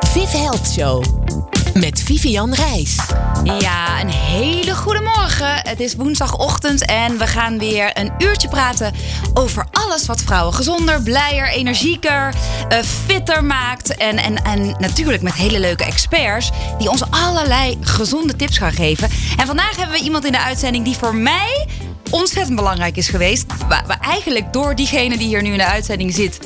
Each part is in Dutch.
Viv Health Show met Vivian Reis. Ja, een hele goede morgen. Het is woensdagochtend en we gaan weer een uurtje praten over alles wat vrouwen gezonder, blijer, energieker, uh, fitter maakt. En, en, en natuurlijk met hele leuke experts die ons allerlei gezonde tips gaan geven. En vandaag hebben we iemand in de uitzending die voor mij ontzettend belangrijk is geweest. Maar, eigenlijk door diegene die hier nu in de uitzending zit,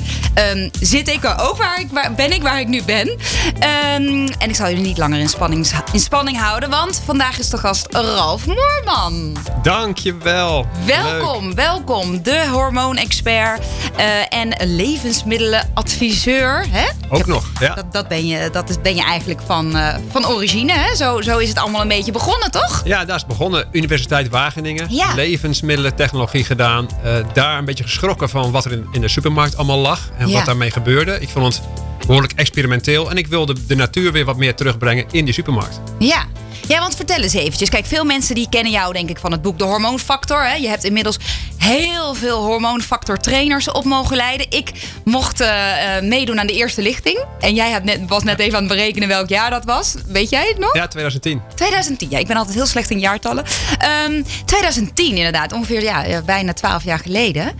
um, zit ik ook waar ik waar, ben ik waar ik nu ben. Um, en ik zal jullie niet langer in spanning, in spanning houden, want vandaag is de gast Ralf Moorman. Dankjewel. Welkom, Leuk. welkom. De hormoonexpert uh, en levensmiddelenadviseur. Hè? Ook nog, ja. Dat, dat, ben, je, dat is, ben je eigenlijk van, uh, van origine. Hè? Zo, zo is het allemaal een beetje begonnen, toch? Ja, daar is begonnen. Universiteit Wageningen. Ja. Levens levensmiddelentechnologie gedaan. Uh, daar een beetje geschrokken van wat er in, in de supermarkt allemaal lag. En wat daarmee gebeurde. Ik vond het behoorlijk experimenteel. En ik wilde de natuur weer wat meer terugbrengen in die supermarkt. Ja, ja, want vertel eens eventjes. Kijk, veel mensen die kennen jou denk ik van het boek De Hormoonfactor. Hè? Je hebt inmiddels heel veel hormoonfactor trainers op mogen leiden. Ik mocht uh, meedoen aan de eerste lichting. En jij had net, was net even aan het berekenen welk jaar dat was. Weet jij het nog? Ja, 2010. 2010, ja. Ik ben altijd heel slecht in jaartallen. Um, ehm, 2010 inderdaad, ongeveer ja, bijna 12 jaar geleden.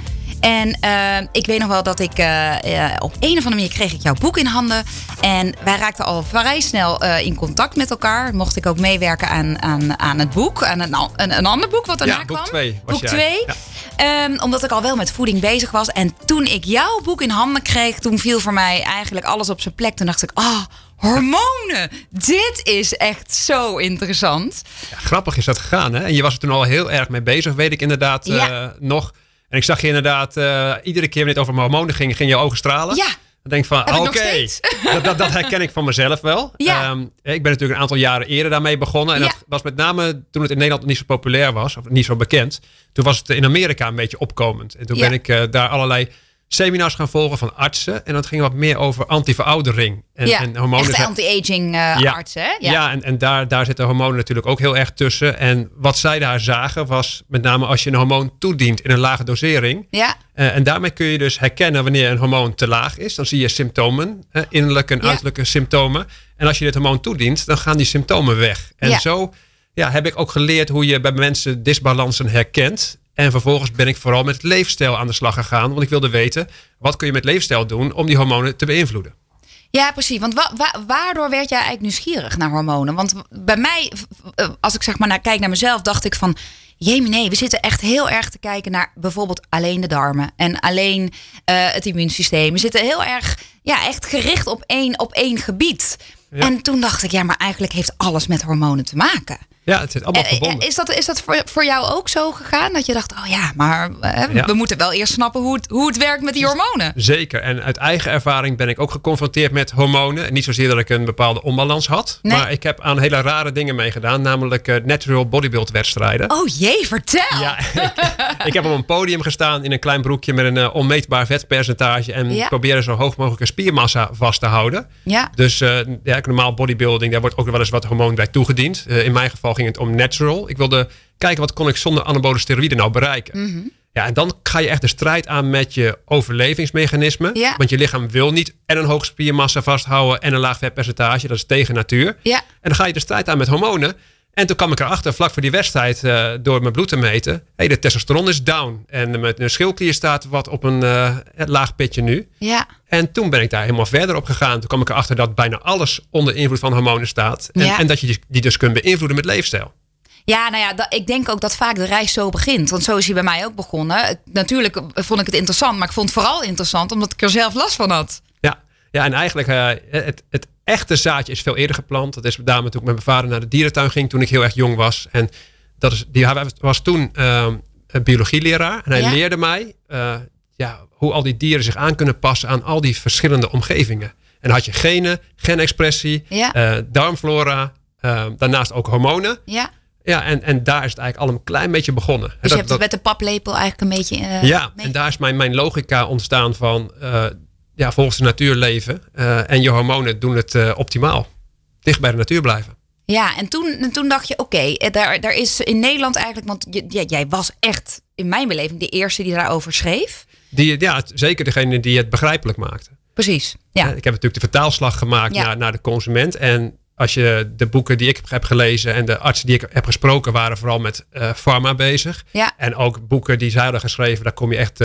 En uh, ik weet nog wel dat ik uh, op een of andere manier kreeg ik jouw boek in handen. En wij raakten al vrij snel in contact met elkaar. Mocht ik ook meewerken aan, aan, aan het boek. Aan een, een, een ander boek wat daarna ja, kwam. Boek 2. Boek 2. Ja. Um, omdat ik al wel met voeding bezig was. En toen ik jouw boek in handen kreeg, toen viel voor mij eigenlijk alles op zijn plek. Toen dacht ik, ah, oh, hormonen. Dit is echt zo interessant. Ja, grappig is dat gegaan, hè? En je was er toen al heel erg mee bezig, weet ik inderdaad nog. En ik zag je inderdaad, uh, iedere keer wanneer het over hormonen ging, ging je ogen stralen. Ja. Dan denk van, oké, okay, dat, dat, dat, herken ik van mezelf wel. Ja. Um, ik ben natuurlijk een aantal jaren eerder daarmee begonnen. En ja. dat was met name toen het in Nederland niet zo populair was, of niet zo bekend. Toen was het in Amerika een beetje opkomend. En toen ja. ben ik uh, daar allerlei seminars gaan volgen van artsen. En dat ging wat meer over antiveroudering. En, ja, en hormonen. Anti-aging uh, ja. artsen. Hè? Ja, ja en, en daar, daar zitten hormonen natuurlijk ook heel erg tussen. En wat zij daar zagen was met name als je een hormoon toedient in een lage dosering. Ja. Uh, en daarmee kun je dus herkennen wanneer een hormoon te laag is. Dan zie je symptomen, uh, innerlijke en uiterlijke symptomen. En als je dit hormoon toedient, dan gaan die symptomen weg. En zo ja, heb ik ook geleerd hoe je bij mensen disbalansen herkent. En vervolgens ben ik vooral met leefstijl aan de slag gegaan. Want ik wilde weten, wat kun je met leefstijl doen om die hormonen te beïnvloeden? Ja, precies. Want wa wa waardoor werd jij eigenlijk nieuwsgierig naar hormonen? Want bij mij, als ik zeg maar naar, kijk naar mezelf, dacht ik van... Jemie, nee, we zitten echt heel erg te kijken naar bijvoorbeeld alleen de darmen en alleen uh, het immuunsysteem. We zitten heel erg, ja, echt gericht op één, op één gebied. Ja. En toen dacht ik, ja, maar eigenlijk heeft alles met hormonen te maken. Ja, het zit allemaal verbonden. Is dat, is dat voor, voor jou ook zo gegaan? Dat je dacht, oh ja, maar hè, ja. we moeten wel eerst snappen hoe het, hoe het werkt met die hormonen. Zeker. En uit eigen ervaring ben ik ook geconfronteerd met hormonen. Niet zozeer dat ik een bepaalde onbalans had. Nee. Maar ik heb aan hele rare dingen meegedaan. Namelijk uh, natural bodybuild wedstrijden. Oh jee, vertel! Ja, ik, ik, heb op een podium gestaan in een klein broekje met een uh, onmeetbaar vetpercentage. En ja. probeerde zo hoog mogelijke spiermassa vast te houden. Ja. Dus uh, ja, normaal bodybuilding, daar wordt ook wel eens wat hormoon bij toegediend. in mijn geval ging het om natural. Ik wilde kijken wat kon ik zonder anabole steroïden nou bereiken. Mm -hmm. Ja, en dan ga je echt de strijd aan met je overlevingsmechanisme. Ja. Want je lichaam wil niet en een hoge spiermassa vasthouden en een laag vetpercentage. Dat is tegen natuur. Ja. En dan ga je de strijd aan met hormonen. En toen kwam ik erachter, vlak voor die wedstrijd, uh, door mijn bloed te meten. Hey, de testosteron is down. En mijn schildklier staat wat op een uh, laag pitje nu. Ja. En toen ben ik daar helemaal verder op gegaan. Toen kwam ik erachter dat bijna alles onder invloed van hormonen staat. En, ja. en dat je die, die dus kunt beïnvloeden met leefstijl. Ja, nou ja, dat, ik denk ook dat vaak de reis zo begint. Want zo is hij bij mij ook begonnen. Natuurlijk vond ik het interessant, maar ik vond het vooral interessant omdat ik er zelf last van had. Ja, ja en eigenlijk uh, het, het echte zaadje is veel eerder geplant. Dat is daarom toen ik met mijn vader naar de dierentuin ging toen ik heel erg jong was. En dat is, die was toen uh, een biologieleraar. En hij Ja? leerde mij uh, ja, hoe al die dieren zich aan kunnen passen aan al die verschillende omgevingen. En had je genen, genexpressie, Ja. uh, darmflora, uh, daarnaast ook hormonen. Ja. Ja, en, en daar is het eigenlijk al een klein beetje begonnen. Dus Dat- je hebt dat- het met de paplepel eigenlijk een beetje. eh, ja, mee- en daar is mijn, mijn logica ontstaan van eh, ja, volgens de natuur leven. eh, en je hormonen doen het eh, optimaal. Dicht bij de natuur blijven. Ja, en toen, en toen dacht je, oké, eh, daar, daar is in Nederland eigenlijk, want jij was echt in mijn beleving de eerste die daarover schreef. Die, ja, zeker degene die het begrijpelijk maakte. Precies. Ja. Ik heb natuurlijk de vertaalslag gemaakt Ja. naar, naar de consument. En als je de boeken die ik heb gelezen en de artsen die ik heb gesproken waren vooral met eh pharma bezig. Ja. En ook boeken die zij hadden geschreven, daar kom je echt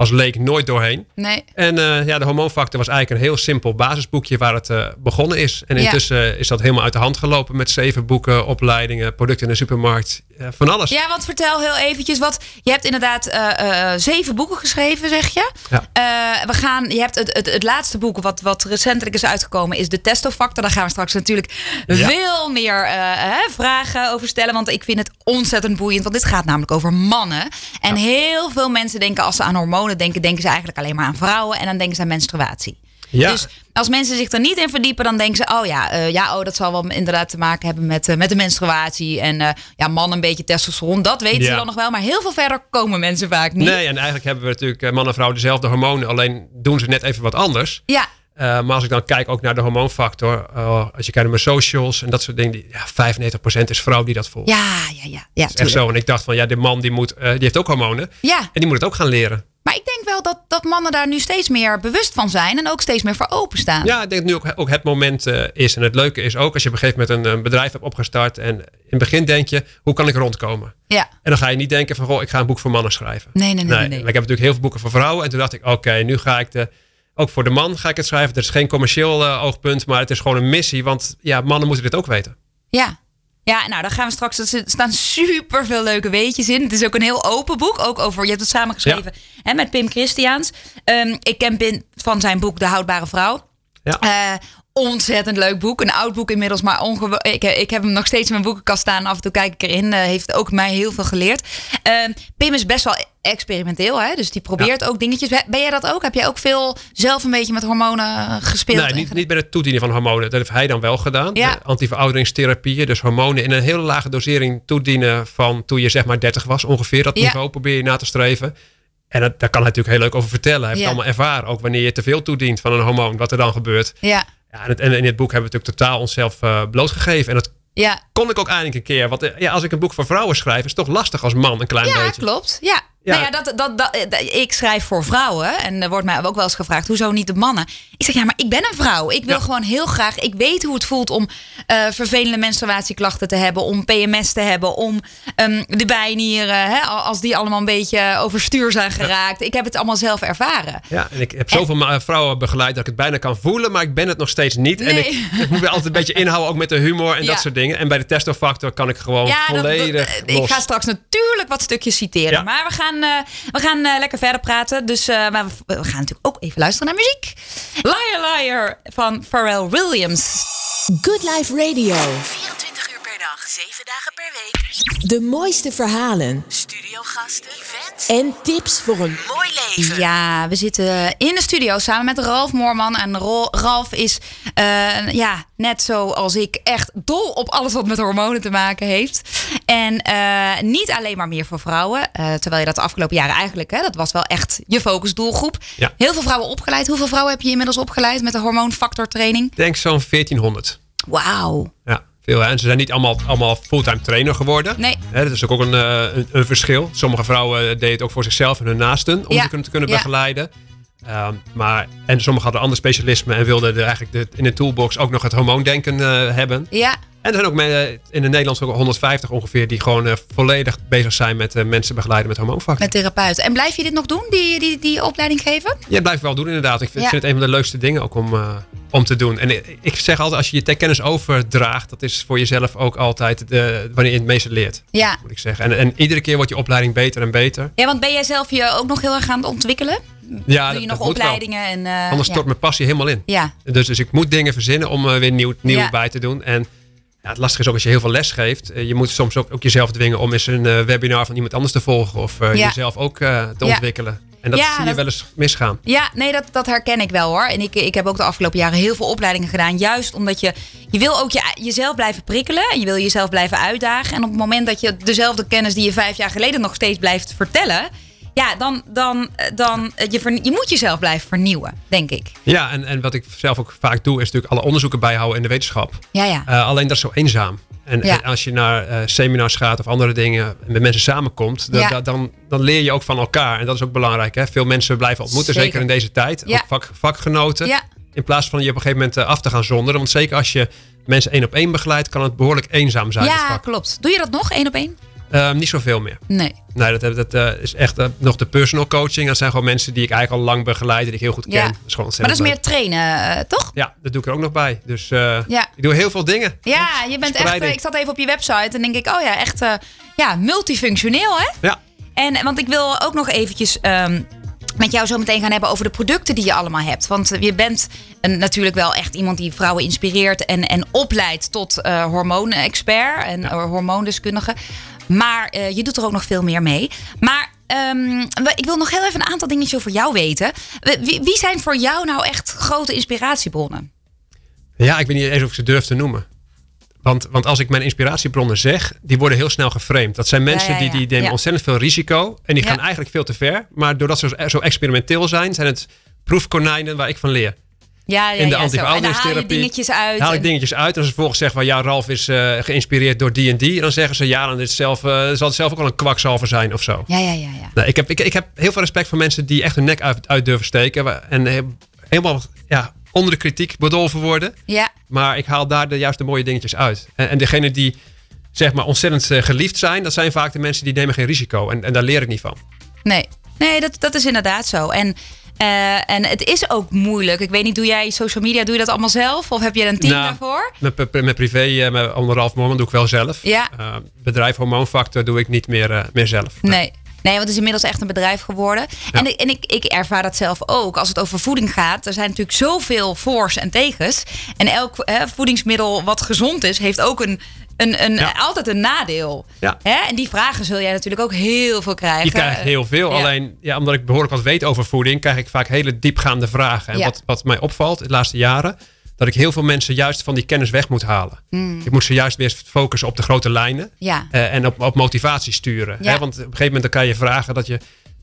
als leek nooit doorheen. Nee. En eh, ja, de hormoonfactor was eigenlijk een heel simpel basisboekje waar het eh, begonnen is. En Ja. intussen is dat helemaal uit de hand gelopen met zeven boeken, opleidingen, producten in de supermarkt, eh, van alles. Ja, want vertel heel eventjes wat. Je hebt inderdaad eh, eh, zeven boeken geschreven, zeg je. Ja. Eh, we gaan, je hebt het, het, het laatste boek wat, wat recentelijk is uitgekomen, is de testofactor. Daar gaan we straks natuurlijk Ja. veel meer eh, hè, vragen over stellen. Want ik vind het ontzettend boeiend. Want dit gaat namelijk over mannen. En heel veel mensen denken als ze aan hormonen denken, denken ze eigenlijk alleen maar aan vrouwen. En dan denken ze aan menstruatie. Ja. Dus als mensen zich er niet in verdiepen, dan denken ze: oh ja, eh, ja oh, dat zal wel inderdaad te maken hebben met, eh, met de menstruatie. En eh, ja, man een beetje testosteron. Dat weten ze dan nog wel. Maar heel veel verder komen mensen vaak niet. Nee, en eigenlijk hebben we natuurlijk man en vrouw dezelfde hormonen, alleen doen ze net even wat anders. Ja, Eh, maar als ik dan kijk ook naar de hormoonfactor, eh, als je kijkt naar mijn socials en dat soort dingen, die, ja, 95% is vrouw die dat volgt. ja, ja, ja. ja Echt tuurlijk. zo. En ik dacht van ja, de man die, moet, eh, die heeft ook hormonen. Ja, En die moet het ook gaan leren. maar ik denk wel dat, dat mannen daar nu steeds meer bewust van zijn. En ook steeds meer voor openstaan. Ja, ik denk dat nu ook, ook het moment is. En het leuke is ook als je op een gegeven moment een, een bedrijf hebt opgestart. En in het begin denk je, hoe kan ik rondkomen? Ja. En dan ga je niet denken van, goh, ik ga een boek voor mannen schrijven. Nee, nee, nee, nee, nee. Maar ik heb natuurlijk heel veel boeken voor vrouwen. En toen dacht ik, oké, nu ga ik de... Ook voor de man ga ik het schrijven. Het is geen commercieel eh, oogpunt, maar het is gewoon een missie. Want ja, mannen moeten dit ook weten. Ja. Ja, nou, dan gaan we straks. Er staan super veel leuke weetjes in. Het is ook een heel open boek. Ook over. Je hebt het samengeschreven hè, met Pim Christiaans. Ehm, ik ken Pim van zijn boek De Houdbare Vrouw. Ja. Eh, ontzettend leuk boek. Een oud boek inmiddels, maar ik, ik heb hem nog steeds in mijn boekenkast staan. Af en toe kijk ik erin. Eh, heeft ook mij heel veel geleerd. Ehm, Pim is best wel experimenteel, hè? dus die probeert ook dingetjes. Ben jij dat ook? Heb jij ook veel zelf een beetje met hormonen gespeeld? Nee, niet, niet bij het toedienen van hormonen. Dat heeft hij dan wel gedaan. Ja. De Antiverouderingstherapieën, dus hormonen in een hele lage dosering toedienen van toen je zeg maar 30 was ongeveer. Dat Ja. niveau probeer je na te streven. En dat, daar kan hij natuurlijk heel leuk over vertellen. Hij heeft Ja. het allemaal ervaren. Ook wanneer je te veel toedient van een hormoon, wat er dan gebeurt. Ja, Ja, en, het, in dit boek hebben we natuurlijk totaal onszelf eh, blootgegeven. En dat ja. kon ik ook eindelijk een keer. Want eh, ja, als ik een boek voor vrouwen schrijf, is het toch lastig als man een klein Ja, beetje. klopt. Ja. Ja. Nou ja, dat, dat, dat, ik schrijf voor vrouwen. En er wordt mij ook wel eens gevraagd, hoezo niet de mannen? Ik zeg, ja, maar ik ben een vrouw. Ik wil Ja. gewoon heel graag... Ik weet hoe het voelt om eh, vervelende menstruatieklachten te hebben. Om PMS te hebben. Om ehm, de bijnieren. Hè, als die allemaal een beetje overstuur zijn geraakt. Ik heb het allemaal zelf ervaren. Ja, en ik heb zoveel vrouwen begeleid dat ik het bijna kan voelen, maar ik ben het nog steeds niet. En ik, ik moet me altijd een beetje inhouden, ook met de humor en dat soort dingen. En bij de testofactor kan ik gewoon volledig dat- ik los. ga straks natuurlijk wat stukjes citeren. Maar we gaan, eh, we gaan eh, lekker verder praten. Dus eh, maar we, we gaan natuurlijk ook even luisteren naar muziek. Liar Liar van Pharrell Williams. Good Life Radio. 24 uur per dag, 7 dagen per week. De mooiste verhalen Studiogasten, events. en tips voor een Mooi leven. Ja, we zitten in de studio samen met Ralf Moorman. En Ralf is eh, ja, net zoals ik echt dol op alles wat met hormonen te maken heeft. En eh, niet alleen maar meer voor vrouwen. eh, terwijl je dat de afgelopen jaren eigenlijk, hè, dat was wel echt je focusdoelgroep. Ja. Heel veel vrouwen opgeleid. Hoeveel vrouwen heb je inmiddels opgeleid met de hormoonfactortraining? Ik denk zo'n 1400. Wauw. Ja, veel. Hè? En ze zijn niet allemaal, allemaal fulltime trainer geworden. Nee. Hè, dat is ook een, eh, een, een verschil. Sommige vrouwen deden het ook voor zichzelf en hun naasten om Ja. ze kunnen, te kunnen Ja. begeleiden. Ehm, maar, en sommigen hadden ander specialisme en wilden er eigenlijk de, in de toolbox ook nog het hormoondenken eh, hebben. Ja, En er zijn ook me- in de Nederlands ook 150 ongeveer die gewoon eh, volledig bezig zijn met eh, mensen begeleiden met hormoonfactor. met therapeuten. En blijf je dit nog doen, die, die, die opleiding geven? Je blijft wel doen inderdaad. Ik vind, Ja. vind het een van de leukste dingen ook om, eh, om te doen. En ik, ik zeg altijd, als je je kennis overdraagt, dat is voor jezelf ook altijd de, wanneer je het meeste leert, Ja. moet ik zeggen. En, en iedere keer wordt je opleiding beter en beter. Ja, want ben jij zelf je ook nog heel erg aan het ontwikkelen? Ja, Doe je nog opleidingen? En, eh, Anders ja. stort mijn passie helemaal in. Ja, Dus, dus ik moet dingen verzinnen om eh, weer nieuw, nieuw Ja. bij te doen. En ja, het lastige is ook als je heel veel les geeft. eh, je moet soms ook, ook jezelf dwingen om eens een webinar van iemand anders te volgen. Of jezelf ook te ontwikkelen. En dat Ja, zie je dat- wel eens misgaan. Ja, nee, dat, dat herken ik wel hoor. En ik, ik heb ook de afgelopen jaren heel veel opleidingen gedaan. Juist omdat je, je wil ook je, jezelf blijven prikkelen. En je wil jezelf blijven uitdagen. En op het moment dat je dezelfde kennis die je vijf jaar geleden nog steeds blijft vertellen. Ja, dan, dan, dan eh, je, verne- je moet jezelf blijven vernieuwen, denk ik. Ja, en, en wat ik zelf ook vaak doe, is natuurlijk alle onderzoeken bijhouden in de wetenschap. Ja, ja. Eh, alleen dat is zo eenzaam. En, Ja. en als je naar eh, seminars gaat of andere dingen en met mensen samenkomt, da- Ja. da- dan, dan leer je ook van elkaar. En dat is ook belangrijk. Hè? Veel mensen blijven ontmoeten, zeker, Zeker. in deze tijd. Ja. Ook vak, vakgenoten. Ja. In plaats van je op een gegeven moment af te gaan zonderen. Want zeker als je mensen één op één begeleidt, kan het behoorlijk eenzaam zijn. Ja, klopt. Doe je dat nog, één op één? Eh, niet zoveel meer. Nee. Nee, dat, dat eh, is echt eh, nog de personal coaching. Dat zijn gewoon mensen die ik eigenlijk al lang begeleid en die ik heel goed ken. Ja. Dat is gewoon Maar dat is meer trainen, eh, toch? Ja, dat doe ik er ook nog bij. Dus Ja. ik doe heel veel dingen. Ja, je bent echt. Ik zat even op je website en denk ik, oh ja, echt ja, multifunctioneel, hè? Ja, En want ik wil ook nog eventjes ehm, met jou zo meteen gaan hebben over de producten die je allemaal hebt. Want je bent een, natuurlijk wel echt iemand die vrouwen inspireert en, en opleidt tot eh hormoonexpert en hormoondeskundige. Maar eh, je doet er ook nog veel meer mee. Maar ehm, ik wil nog heel even een aantal dingetjes over jou weten. Wie, wie zijn voor jou nou echt grote inspiratiebronnen? Ja, ik weet niet eens of ik ze durf te noemen. Want, want als ik mijn inspiratiebronnen zeg, die worden heel snel geframed. Dat zijn mensen Ja, ja, ja. die, die nemen ontzettend veel risico. En die gaan eigenlijk veel te ver. Maar doordat ze zo experimenteel zijn, zijn het proefkonijnen waar ik van leer. Ja, ja, In de ja. En haal je dingetjes uit. Haal ik en- dingetjes uit. En als ze vervolgens zeggen van ja, Ralf is eh, geïnspireerd door die en die. Dan zeggen ze ja, dan is het zelf, eh, zal het zelf ook wel een kwakzalver zijn of zo. Ja, ja, ja, ja. Nou, ik, heb, ik, ik heb heel veel respect voor mensen die echt hun nek uit, uit durven steken. En he- helemaal ja, onder de kritiek bedolven worden. Ja, Maar ik haal daar de, juist de mooie dingetjes uit. En, en degene die zeg maar ontzettend eh, geliefd zijn, dat zijn vaak de mensen die nemen geen risico. En, en daar leer ik niet van. nee. Nee, dat, dat is inderdaad zo. En, eh, en het is ook moeilijk. Ik weet niet, doe jij social media, doe je dat allemaal zelf? Of heb je een team Nou, daarvoor? Met, met, privé, eh, met anderhalf Mormon doe ik wel zelf. Ja. Eh, bedrijf Hormoonfactor doe ik niet meer, meer zelf. Nee. Nee, want het is inmiddels echt een bedrijf geworden. En, ik, en ik, ik ervaar dat zelf ook. Als het over voeding gaat, er zijn natuurlijk zoveel voor's en tegens. En elk hè, voedingsmiddel wat gezond is, heeft ook een, een, een, Ja. altijd een nadeel. Ja. Hè? En die vragen zul jij natuurlijk ook heel veel krijgen. Je krijgt heel veel. Ja. Alleen ja, omdat ik behoorlijk wat weet over voeding, krijg ik vaak hele diepgaande vragen. En wat, wat mij opvalt de laatste jaren, dat ik heel veel mensen juist van die kennis weg moet halen. Ik moet ze juist weer focussen op de grote lijnen. Hmm. Ja. Eh, en op, op motivatie sturen. Ja. Hè? Want op een gegeven moment dan kan je vragen dat je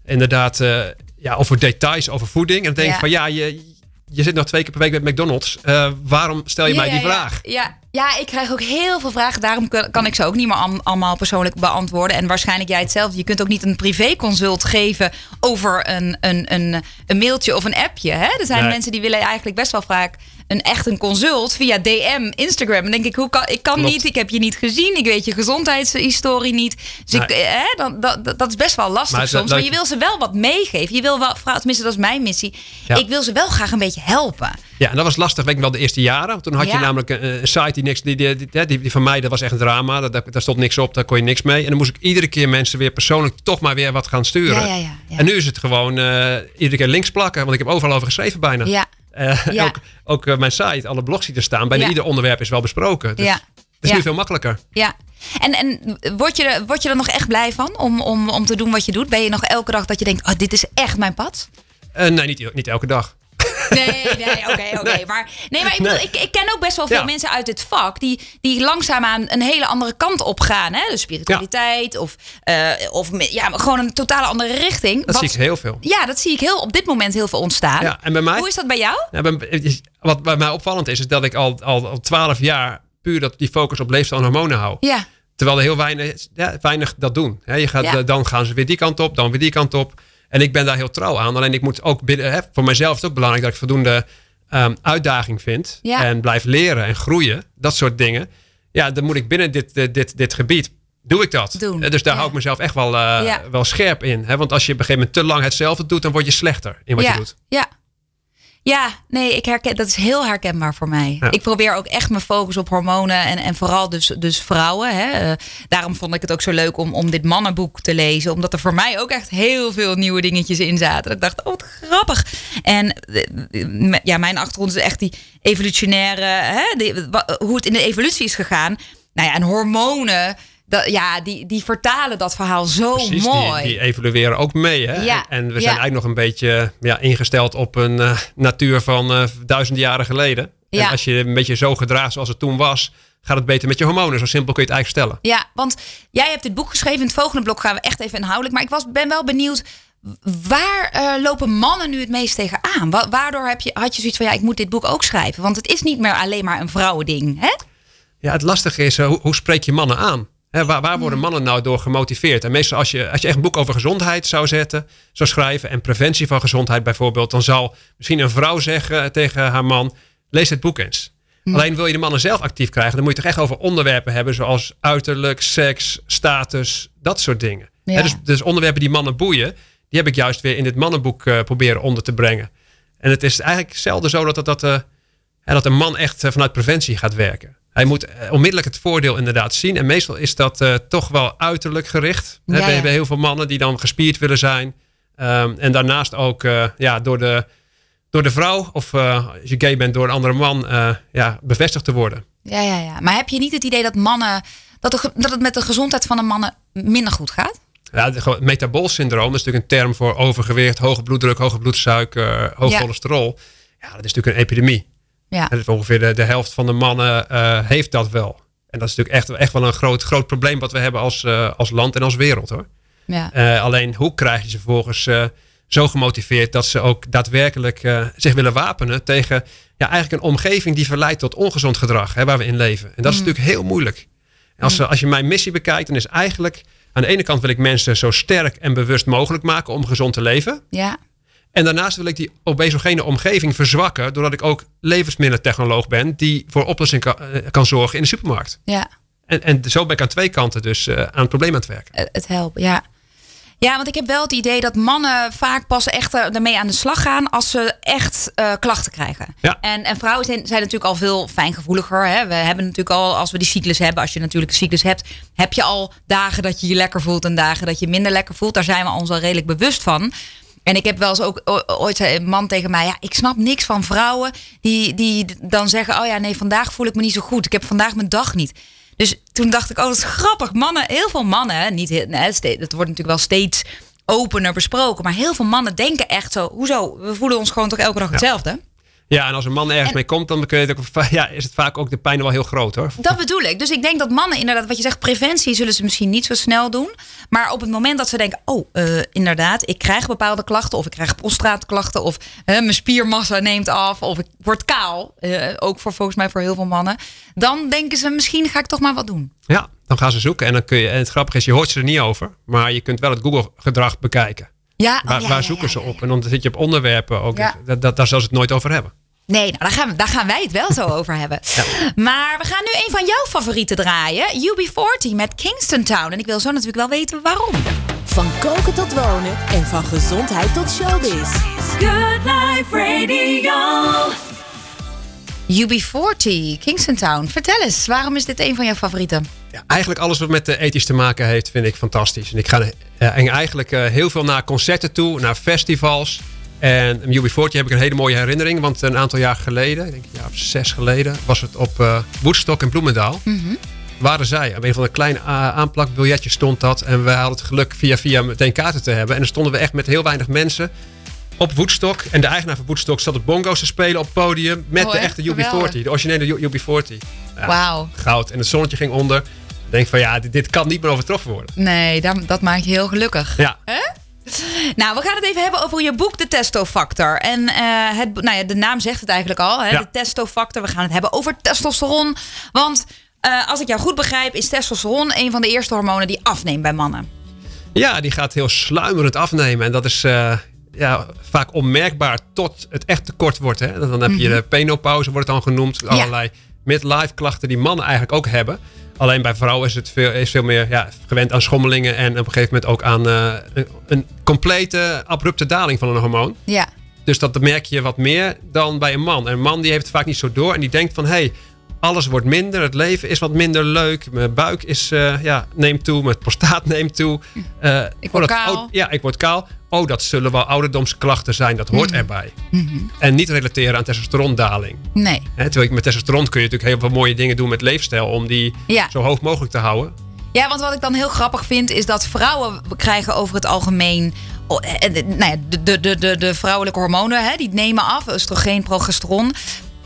inderdaad eh, ja, over details over voeding. En dan denk ik Ja. van ja, je, je zit nog twee keer per week bij McDonald's. Eh, waarom stel je Ja, mij die ja, vraag? Ja. ja, ik krijg ook heel veel vragen. Daarom kan, kan ik ze ook niet meer am- allemaal persoonlijk beantwoorden. En waarschijnlijk jij hetzelfde. Je kunt ook niet een privéconsult geven over een, een, een, een mailtje of een appje. Hè? Er zijn Nee. mensen die willen eigenlijk best wel vaak een echt een consult via DM, Instagram. En denk ik, hoe kan, ik kan Klopt. niet, ik heb je niet gezien, ik weet je gezondheidshistorie niet. Dus ik, eh, hè, dan, dat, dat is best wel lastig Maar soms. dat- Maar je wil ze wel wat meegeven. Je wil wel, tenminste dat is mijn missie. Ja. Ik wil ze wel graag een beetje helpen. Ja, en dat was lastig, weet ik wel, de eerste jaren. Toen had je namelijk een, een site die niks, die, die, die, die, die van mij, dat was echt een drama. Daar, stond niks op, daar kon je niks mee. En dan moest ik iedere keer mensen weer persoonlijk toch maar weer wat gaan sturen. Ja. En nu is het gewoon eh, iedere keer links plakken, want ik heb overal over geschreven bijna. Ja. Eh, Ja. Ook, ook eh, mijn site, alle blogs die er staan, bijna ieder onderwerp is wel besproken. Dus Ja. Het is nu veel makkelijker. Ja. En, en word, je er, word je er nog echt blij van om, om, om te doen wat je doet? Ben je nog elke dag dat je denkt, oh, dit is echt mijn pad? Eh, nee, niet, niet elke dag. Nee, nee, oké, oké. Nee. Maar, nee, maar ik, bedoel, Nee. ik, ik ken ook best wel veel Ja. mensen uit dit vak... die, die langzaamaan een hele andere kant op gaan. Hè? Dus spiritualiteit of, eh, of ja, gewoon een totale andere richting. Dat Wat- zie ik heel veel. Ja, dat zie ik heel, op dit moment heel veel ontstaan. Ja, en bij mij? Hoe is dat bij jou? Ja, bij- wat bij mij opvallend is, is dat ik al, al, al 12 jaar puur dat, die focus op leefstijl en hormonen hou. Ja, Terwijl er heel weinig, ja, weinig dat doen. Hè, je gaat, Ja. eh, Dan gaan ze weer die kant op, dan weer die kant op. En ik ben daar heel trouw aan. Alleen ik moet ook binnen, hè, voor mijzelf is het ook belangrijk dat ik voldoende ehm, uitdaging vind. Ja. En blijf leren en groeien. Dat soort dingen. Ja, dan moet ik binnen dit, dit, dit, dit gebied, doe ik dat. Doen. Eh, Dus daar Ja. hou ik mezelf echt wel, eh, Ja. wel scherp in. Hè? Want als je op een gegeven moment te lang hetzelfde doet, dan word je slechter in wat je doet. Ja. Ja, nee, ik herken, dat is heel herkenbaar voor mij. Ja. Ik probeer ook echt mijn focus op hormonen en, en vooral dus, dus vrouwen. Hè. Eh, daarom vond ik het ook zo leuk om, om dit mannenboek te lezen. Omdat er voor mij ook echt heel veel nieuwe dingetjes in zaten. Dat ik dacht, oh wat grappig. En eh, ja, mijn achtergrond is echt die evolutionaire, hè, die- hoe het in de evolutie is gegaan. Nou ja, en hormonen, dat, ja, die, die vertalen dat verhaal zo Precies, mooi. Die, die evolueren ook mee. Hè? Ja, En we zijn ja. eigenlijk nog een beetje ja, ingesteld op een eh, natuur van eh duizenden jaren geleden. Ja. En als je een beetje zo gedraagt zoals het toen was, gaat het beter met je hormonen. Zo simpel kun je het eigenlijk stellen. Ja, want jij hebt dit boek geschreven. In het volgende blok gaan we echt even inhoudelijk. Maar ik was, ben wel benieuwd. waar eh, lopen mannen nu het meest tegenaan? Wa waardoor heb je, had je zoiets van, ja, ik moet dit boek ook schrijven? Want het is niet meer alleen maar een vrouwending, hè? Ja, het lastige is, uh, hoe, hoe, spreek je mannen aan? Waar, waar, worden mannen nou door gemotiveerd? En meestal als je, als je echt een boek over gezondheid zou zetten, zou schrijven... en preventie van gezondheid bijvoorbeeld... dan zal misschien een vrouw zeggen tegen haar man... lees het boek eens. Alleen wil je de mannen zelf actief krijgen... dan moet je toch echt over onderwerpen hebben... zoals uiterlijk, seks, status, dat soort dingen. Ja. dus, dus onderwerpen die mannen boeien die heb ik juist weer in dit mannenboek uh, proberen onder te brengen. En het is eigenlijk zelden zo dat, dat, dat, uh, dat een man echt uh, vanuit preventie gaat werken. Hij moet onmiddellijk het voordeel inderdaad zien. En meestal is dat toch wel uiterlijk gericht. Ja, We hebben heel veel mannen die dan gespierd willen zijn. Um, en daarnaast ook ja, door, de, door de vrouw, of als je gay bent, door een andere man, ja, bevestigd te worden. Ja, ja, ja. Maar heb je niet het idee dat mannen, dat, de, dat het met de gezondheid van de mannen minder goed gaat? Ja, het metabool syndroom is natuurlijk een term voor overgewicht, hoge bloeddruk, hoge bloedsuiker, hoog ja. cholesterol. Ja, dat is natuurlijk een epidemie. Ja. En ongeveer de, de helft van de mannen uh, heeft dat wel. En dat is natuurlijk echt, echt wel een groot, groot probleem wat we hebben als, uh, als land en als wereld hoor. Ja. Uh, alleen hoe krijg je ze vervolgens zo gemotiveerd dat ze ook daadwerkelijk zich willen wapenen tegen ja, eigenlijk een omgeving die verleidt tot ongezond gedrag hè, waar we in leven. En dat is mm. natuurlijk heel moeilijk. En als, als je mijn missie bekijkt, dan is eigenlijk aan de ene kant wil ik mensen zo sterk en bewust mogelijk maken om gezond te leven. Ja. En daarnaast wil ik die obesogene omgeving verzwakken, doordat ik ook levensmiddelentechnoloog ben die voor oplossing kan, eh, kan zorgen in de supermarkt. Ja. En, en zo ben ik aan twee kanten dus uh, aan het probleem aan het werken. Het helpt, ja. Ja, want ik heb wel het idee dat mannen vaak pas echt eh, ermee aan de slag gaan als ze echt uh, klachten krijgen. Ja. En, en vrouwen zijn, zijn natuurlijk al veel fijngevoeliger. Hè? We hebben natuurlijk al, als we die cyclus hebben, als je natuurlijk een cyclus hebt, heb je al dagen dat je je lekker voelt en dagen dat je minder lekker voelt. Daar zijn we ons al redelijk bewust van. En ik heb wel eens ook ooit zei een man tegen mij: Ja, ik snap niks van vrouwen die, die dan zeggen: Oh ja, nee, vandaag voel ik me niet zo goed. Ik heb vandaag mijn dag niet. Dus toen dacht ik, oh, dat is grappig. Mannen, heel veel mannen, niet, nee, het wordt natuurlijk wel steeds opener besproken. Maar heel veel mannen denken echt zo, hoezo? We voelen ons gewoon toch elke dag hetzelfde? Ja, en als een man ergens mee komt, dan kun je het ook, ja, is het vaak ook de pijn wel heel groot hoor. Dat bedoel ik. Dus ik denk dat mannen inderdaad, wat je zegt, preventie zullen ze misschien niet zo snel doen. Maar op het moment dat ze denken, oh, uh, inderdaad, ik krijg bepaalde klachten, of ik krijg prostaatklachten, of uh, mijn spiermassa neemt af, of ik word kaal, uh, ook voor volgens mij voor heel veel mannen, dan denken ze, misschien ga ik toch maar wat doen. Ja, dan gaan ze zoeken en dan kun je, en het grappige is, je hoort ze er niet over, maar je kunt wel het Google-gedrag bekijken. Ja, waar, oh, ja, waar ja, zoeken ze op? En dan zit je op onderwerpen ook. Dat, dat, daar zal ze het nooit over hebben. Nee, nou, daar, gaan we, daar gaan wij het wel zo over hebben. Maar we gaan nu een van jouw favorieten draaien. UB40 met Kingston Town. En ik wil zo natuurlijk wel weten waarom. Van koken tot wonen en van gezondheid tot showbiz. Good Life Radio. UB40, Kingston Town. Vertel eens, waarom is dit een van jouw favorieten? Ja, eigenlijk alles wat met de ethisch te maken heeft, vind ik fantastisch. En ik ga uh, eigenlijk uh, heel veel naar concerten toe, naar festivals. En UB40 heb ik een hele mooie herinnering. Want een aantal jaar geleden, ik denk een jaar of zes geleden, was het op uh, Woodstock in Bloemendaal. Mm -hmm. Waren zij. Op een van de kleine aanplakbiljetjes stond dat. En we hadden het geluk via via meteen kaarten te hebben. En dan stonden we echt met heel weinig mensen op Woodstock. En de eigenaar van Woodstock zat op bongo's te spelen op het podium. Met oh, de echte UB40. De originele UB40. Ja, Wauw. Goud. En het zonnetje ging onder. Denk van ja, dit, dit kan niet meer overtroffen worden. Nee, dat, dat maakt je heel gelukkig. Ja. Nou, we gaan het even hebben over je boek, De Testofactor. En uh, het, nou ja, de naam zegt het eigenlijk al, hè? Ja. de testofactor. We gaan het hebben over testosteron. Want uh, als ik jou goed begrijp, is testosteron een van de eerste hormonen die afneemt bij mannen. Ja, die gaat heel sluimerend afnemen. En dat is uh, ja, vaak onmerkbaar tot het echt tekort wordt. Hè? Dan heb je -hmm. de penopauze, wordt het dan genoemd. Ja. Midlife klachten die mannen eigenlijk ook hebben. Alleen bij vrouwen is het veel, is veel meer ja, gewend aan schommelingen en op een gegeven moment ook aan uh, een, een, complete abrupte daling van een hormoon. Ja. Dus dat merk je wat meer dan bij een man. En een man die heeft het vaak niet zo door en die denkt van hé, hey, alles wordt minder, het leven is wat minder leuk, mijn buik is, uh, ja, neemt toe, mijn prostaat neemt toe. Uh, ik word oh, kaal. Oh, ja, ik word kaal. Oh, dat zullen wel ouderdomsklachten zijn, dat hoort Mhm. erbij. Mm -hmm. En niet relateren aan testosterondaling. Nee. He, terwijl met testosteron kun je natuurlijk heel veel mooie dingen doen met leefstijl om die ja. zo hoog mogelijk te houden. Ja, want wat ik dan heel grappig vind is dat vrouwen krijgen over het algemeen nou ja, de, de, de, de, de vrouwelijke hormonen, hè, die nemen af, oestrogeen, progesteron.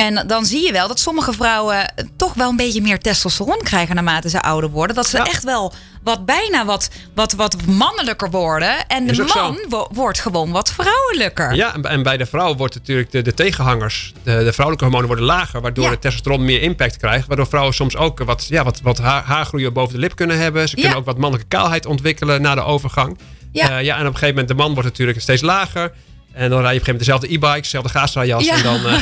En dan zie je wel dat sommige vrouwen toch wel een beetje meer testosteron krijgen naarmate ze ouder worden. Dat ze Ja. echt wel wat bijna wat, wat, wat mannelijker worden. En de man wo- wordt gewoon wat vrouwelijker. Ja, en- bij de vrouw wordt natuurlijk de, de tegenhangers, de, de vrouwelijke hormonen worden lager, waardoor Ja. het testosteron meer impact krijgt. Waardoor vrouwen soms ook wat, ja, wat, wat haar, haargroeien boven de lip kunnen hebben. Ze kunnen Ja. ook wat mannelijke kaalheid ontwikkelen na de overgang. Ja. Ja. ja, en op een gegeven moment, de man wordt natuurlijk steeds lager. En dan rij je op een gegeven moment dezelfde e-bike, dezelfde gaasdraaijas. Ja. En dan, eh,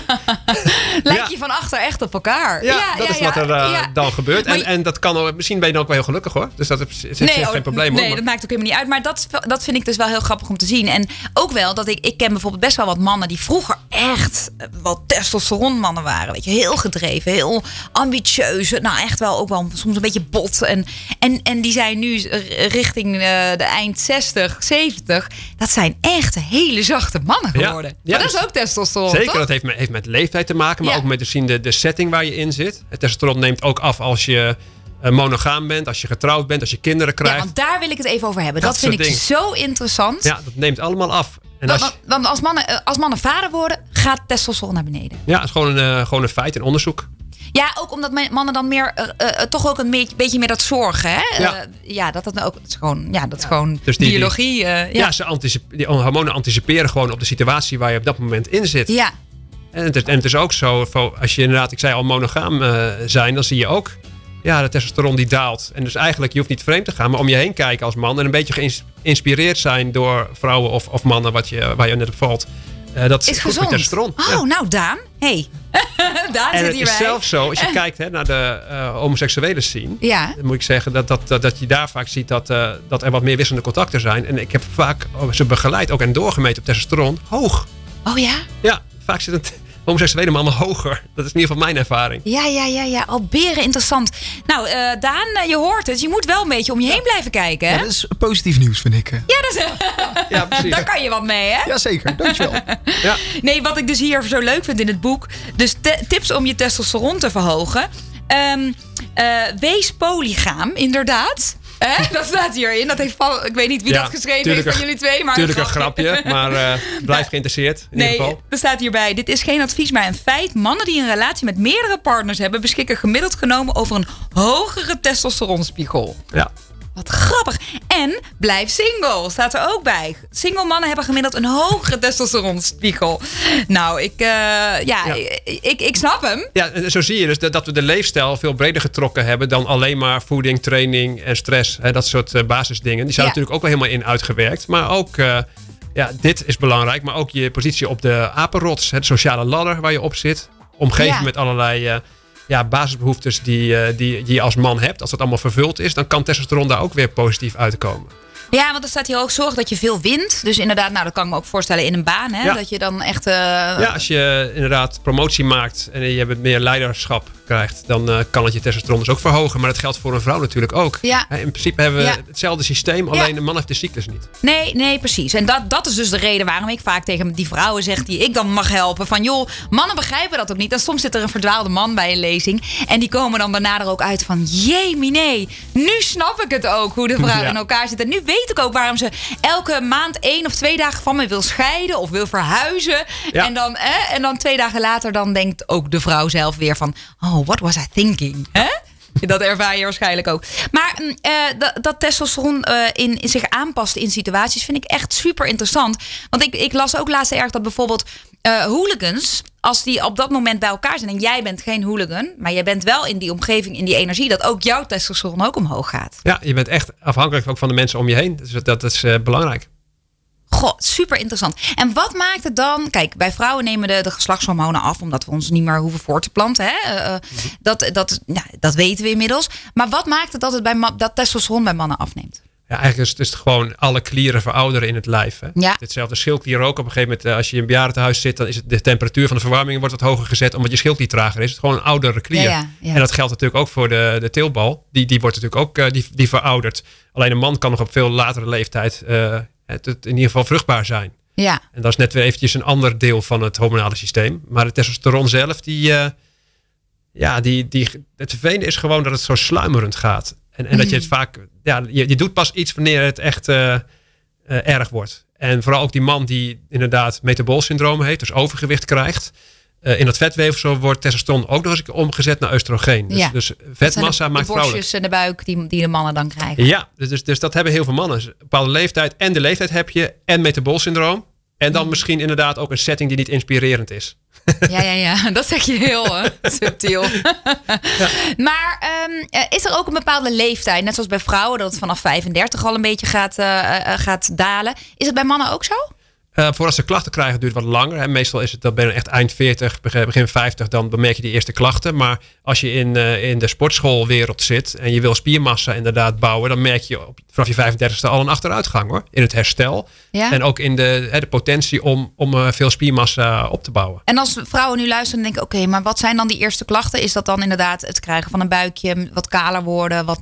Lijkt Ja. je van achter echt op elkaar. ja, dat is wat er eh, dan gebeurt. En, je- en dat kan, ook- misschien ben je dan ook wel heel gelukkig hoor. Dus dat is, is, is oh, geen probleem. Nee, dat maakt ook helemaal niet uit. Maar dat, dat vind ik dus wel heel grappig om te zien. En ook wel dat ik, ik ken bijvoorbeeld best wel wat mannen die vroeger echt eh, wel testosteronmannen waren. Weet je, heel gedreven, heel ambitieus. Nou, echt wel ook wel soms een beetje bot. En, en, en die zijn nu eh, richting de eind 60, 70. Dat zijn echt hele zachte mannen geworden. Ja, maar dat is dus- ook testosteron, Zeker, toch? dat heeft met, heeft met leeftijd te maken, maar Ja. ook met misschien de, de setting waar je in zit. Het testosteron neemt ook af als je eh, monogaam bent, als je getrouwd bent, als je kinderen Ja, krijgt. want daar wil ik het even over hebben. Dat Dat, vind ik dingen. zo interessant. Ja, dat neemt allemaal af. En Want, als, want- als mannen, eh, als mannen vader worden, gaat testosteron naar beneden. ja, is gewoon een, eh, gewoon een feit, een onderzoek. Ja, ook omdat mannen dan meer, toch ook een beetje, beetje meer dat zorgen. Hè? Ja. Ja, dat, dat, ook, dat is gewoon, ja, dat is gewoon Dus die- biologie. Ja, ja. ze die hormonen anticiperen gewoon op de situatie waar je op dat moment in zit. ja. En, het is, en het is ook zo, als je inderdaad, ik zei al, monogaam eh, zijn, dan zie je ook, ja, de testosteron die daalt. En dus eigenlijk, je hoeft niet vreemd te gaan, maar om je heen kijken als man en een beetje geïnspireerd zijn door vrouwen of, of mannen wat je, waar je net op valt. Eh, dat Is goed voor gezond. testosteron. Oh, Ja. nou Daan. Hey. Daan En zit het hierbij. is zelfs zo, als je kijkt hè, naar de eh, homoseksuele scene, Ja. dan moet ik zeggen dat, dat, dat, dat je daar vaak ziet dat, dat er wat meer wisselende contacten zijn. En ik heb vaak oh, ze begeleid ook en doorgemeten op testosteron hoog. Oh ja? Ja, vaak zit het homoseksuele mannen hoger. Dat is in ieder geval mijn ervaring. Ja, ja, ja, ja. Al beren interessant. Nou, eh, Daan, eh, je hoort het. Je moet wel een beetje om je heen blijven kijken. Hè? Ja, dat is positief nieuws, vind ik. Ja, dat is, Ja, precies. daar kan je wat mee, hè? Jazeker, dankjewel. Ja. Nee, wat ik dus hier zo leuk vind in het boek. Dus te- tips om je testosteron te verhogen. Ehm, eh, wees polygaam, inderdaad. Hè? Dat staat hierin. Dat heeft Paul, ik weet niet wie Ja, dat geschreven heeft van een- jullie twee. Maar Tuurlijk een grapje, maar eh, blijf geïnteresseerd in ieder Nee, geval. er staat hierbij. Dit is geen advies, maar een feit. Mannen die een relatie met meerdere partners hebben... beschikken gemiddeld genomen over een hogere testosteronspiegel. Ja. Wat grappig. En blijf single, staat er ook bij. Single mannen hebben gemiddeld een hogere testosteronspiegel. Nou, ik, eh, ja, Ja. Ik, ik snap hem. ja, zo zie je dus dat, we de leefstijl veel breder getrokken hebben dan alleen maar voeding, training en stress. Hè, dat soort eh, basisdingen. Die zijn Ja. natuurlijk ook wel helemaal in uitgewerkt. Maar ook, eh, ja, dit is belangrijk. Maar ook je positie op de apenrots, het sociale ladder waar je op zit. Omgeven Ja. met allerlei ja, basisbehoeftes die, eh, die, die je als man hebt. Als dat allemaal vervuld is, dan kan testosteron daar ook weer positief uitkomen. Ja, want er staat hier ook zorg dat je veel wint. Dus inderdaad, nou, dat kan ik me ook voorstellen in een baan. Hè? Ja. Dat je dan echt... eh, Ja, als je inderdaad promotie maakt en je hebt meer leiderschap krijgt, dan eh, kan het je testosteron dus ook verhogen. Maar dat geldt voor een vrouw natuurlijk ook. Ja. In principe hebben we Ja. hetzelfde systeem, alleen een man heeft de cyclus niet. Nee, nee, precies. En dat, dat is dus de reden waarom ik vaak tegen die vrouwen zeg die ik dan mag helpen. Van joh, mannen begrijpen dat ook niet. En soms zit er een verdwaalde man bij een lezing. En die komen dan daarna er ook uit van jee, nee. Nu snap ik het ook hoe de vrouw Ja. in elkaar zit. En nu weet ik ook waarom ze elke maand één of twee dagen van me wil scheiden of wil verhuizen. En, dan, eh, en dan twee dagen later dan denkt ook de vrouw zelf weer van oh, what was I thinking? Hè? Dat ervaar je waarschijnlijk ook. Maar mm, eh, dat, dat testosteron eh, in, in zich aanpast in situaties vind ik echt super interessant. Want ik, ik las ook laatst erg dat bijvoorbeeld eh, hooligans, als die op dat moment bij elkaar zijn en jij bent geen hooligan, maar jij bent wel in die omgeving, in die energie, dat ook jouw testosteron ook omhoog gaat. Ja, je bent echt afhankelijk ook van de mensen om je heen. Dus dat, dat is eh, belangrijk. Goh, super interessant. En wat maakt het dan? Kijk, bij vrouwen nemen de, de geslachtshormonen af, omdat we ons niet meer hoeven voor te planten. Hè? Eh, eh, dat, dat, nou, dat weten we inmiddels. Maar wat maakt het dat, het bij dat testosteron bij mannen afneemt? Ja, eigenlijk is het, is het gewoon alle klieren verouderen in het lijf. Hè. Ja. Hetzelfde schildklier ook. Op een gegeven moment, eh, als je in een bejaardentehuis zit, dan is het de temperatuur van de verwarming wordt wat hoger gezet, omdat je schildklier trager is. Het is gewoon een oudere klier. Ja. En dat geldt natuurlijk ook voor de, de teelbal. Die, die wordt natuurlijk ook die, die veroudert. Alleen een man kan nog op veel latere leeftijd het, het in ieder geval vruchtbaar zijn. Ja, En dat is net weer eventjes een ander deel van het hormonale systeem. Maar de testosteron zelf, die, eh, ja, die, die, het vervelende is gewoon dat het zo sluimerend gaat. En, en dat je het vaak, ja, je, je doet pas iets wanneer het echt eh, eh, erg wordt. En vooral ook die man die inderdaad metabool syndroom heeft, dus overgewicht krijgt. Eh, in dat vetweefsel wordt testosteron ook nog eens omgezet naar oestrogeen. Dus, Ja. dus vetmassa de, maakt de vrouwelijk. en de buik die, die de mannen dan krijgen. Ja, dus, dus, dus dat hebben heel veel mannen. Een bepaalde leeftijd en de leeftijd heb je en metabolsyndroom. En dan misschien inderdaad ook een setting die niet inspirerend is. Ja, ja, ja. Dat zeg je heel eh, subtiel. Maar ehm, eh, is er ook een bepaalde leeftijd, net zoals bij vrouwen, dat het vanaf 35 al een beetje gaat, gaat dalen? Is het bij mannen ook zo? Eh voordat ze klachten krijgen duurt het wat langer. Hè. Meestal is het dat ben je echt eind 40, begin begin 50, dan bemerk je die eerste klachten. Maar als je in, eh, in de sportschoolwereld zit en je wil spiermassa inderdaad bouwen, dan merk je op, vanaf je 35ste al een achteruitgang hoor. In het herstel. Ja. En ook in de, hè, de potentie om, om eh, veel spiermassa op te bouwen. En als vrouwen nu luisteren en denken, oké, maar wat zijn dan die eerste klachten? Is dat dan inderdaad het krijgen van een buikje, wat kaler worden, wat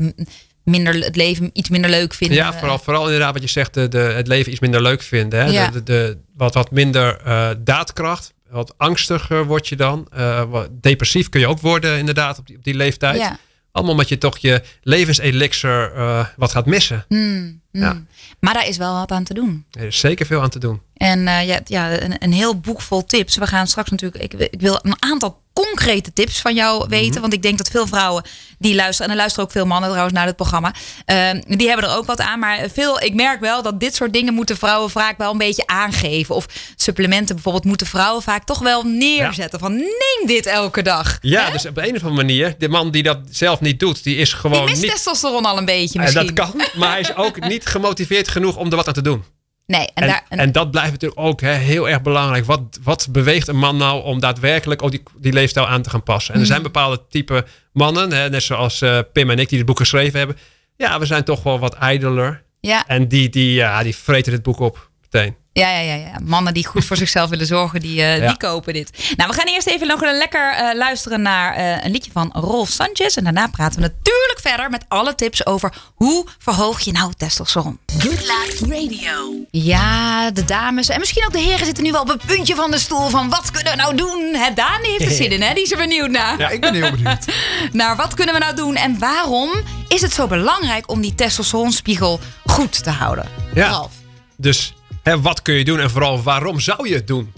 minder, het leven iets minder leuk vinden? Ja, vooral, vooral inderdaad wat je zegt, de, de, het leven iets minder leuk vinden. Hè? Ja. De, de, de- wat, wat minder eh, daadkracht, wat angstiger word je dan. Eh, wat depressief kun je ook worden inderdaad op die, op die leeftijd. Ja. Allemaal omdat je toch je levenselixer eh, wat gaat missen. Hmm. Ja. Maar daar is wel wat aan te doen. Er is zeker veel aan te doen. En eh, ja, ja een, een heel boek vol tips. We gaan straks natuurlijk. Ik, ik wil een aantal concrete tips van jou weten. Mhm. Want ik denk dat veel vrouwen die luisteren. En er luisteren ook veel mannen trouwens naar het programma. eh, die hebben er ook wat aan. Maar veel, ik merk wel dat dit soort dingen moeten vrouwen vaak wel een beetje aangeven. Of supplementen bijvoorbeeld moeten vrouwen vaak toch wel neerzetten. Van neem dit elke dag. Ja, dus op een of andere manier, de man die dat zelf niet doet, die is Die gewoon mist niet. testosteron al een beetje Eh, misschien. dat kan, maar hij is ook niet gemotiveerd genoeg om er wat aan te doen. Nee, en, En, daar, en- en dat blijft natuurlijk ook hè, heel erg belangrijk. Wat, wat beweegt een man nou om daadwerkelijk ook die, die leefstijl aan te gaan passen? En er Mm. zijn bepaalde type mannen, hè, net zoals eh, Pim en ik, die het boek geschreven hebben. Ja, we zijn toch wel wat ijdeler. ja, En die, die, ja, die vreten dit boek op meteen. Ja, ja, ja, ja. Mannen die goed voor zichzelf willen zorgen, die, eh, Ja. die kopen dit. Nou, we gaan eerst even nog lekker eh, luisteren naar eh, een liedje van Rolf Sanchez. En daarna praten we natuurlijk verder met alle tips over hoe verhoog je nou testosteron. Good Life Radio. Ja, de dames en misschien ook de heren zitten nu wel op het puntje van de stoel van wat kunnen we nou doen? Hè, Daan heeft er zin in, hè? Die is er benieuwd naar. Ja, ik ben heel benieuwd. Naar wat kunnen we nou doen en waarom is het zo belangrijk om die testosteronspiegel goed te houden? Ja. Ralf. Dus hè, wat kun je doen en vooral waarom zou je het doen?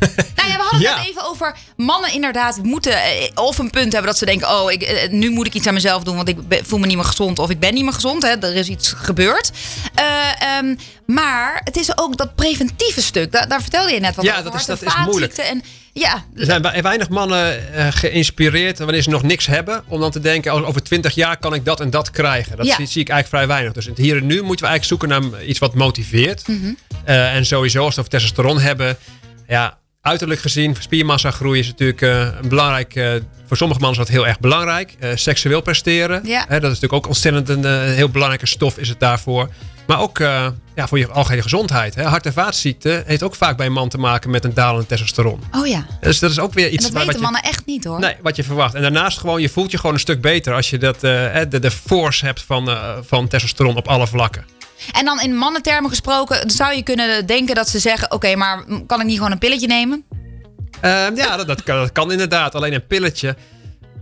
Ja. Nou ja, we hadden Ja. het even over mannen inderdaad moeten eh, of een punt hebben dat ze denken, oh, ik, eh, nu moet ik iets aan mezelf doen, want ik voel me niet meer gezond of ik ben niet meer gezond. Hè, er is iets gebeurd. Eh, ehm, maar het is ook dat preventieve stuk. Daar, daar vertelde je net wat Ja, over. dat is- dat is moeilijk. En, ja, Er zijn wei- weinig mannen geïnspireerd wanneer ze nog niks hebben. Om dan te denken, over twintig jaar kan ik dat en dat krijgen. Dat Ja. zie, zie ik eigenlijk vrij weinig. Dus in het hier en nu moeten we eigenlijk zoeken naar iets wat motiveert. Mhm. En sowieso als we het over testosteron hebben. Ja, uiterlijk gezien, spiermassa groei is natuurlijk eh, een belangrijk... eh, voor sommige mannen is dat heel erg belangrijk. Eh, seksueel presteren. Ja. Hè, dat is natuurlijk ook ontzettend een heel belangrijke stof is het daarvoor. Maar ook ja, voor je algehele gezondheid. Hè. Hart- en vaatziekten heeft ook vaak bij een man te maken met een dalende testosteron. oh ja. Dus dat is ook weer En iets dat waar- weten je, mannen echt niet hoor. Nee, wat je verwacht. En daarnaast gewoon, je voelt je gewoon een stuk beter als je dat, de, de force hebt van, van testosteron op alle vlakken. En dan in mannentermen gesproken, zou je kunnen denken dat ze zeggen, oké, maar kan ik niet gewoon een pilletje nemen? Ehm, ja, dat, dat, kan, dat kan inderdaad. Alleen een pilletje,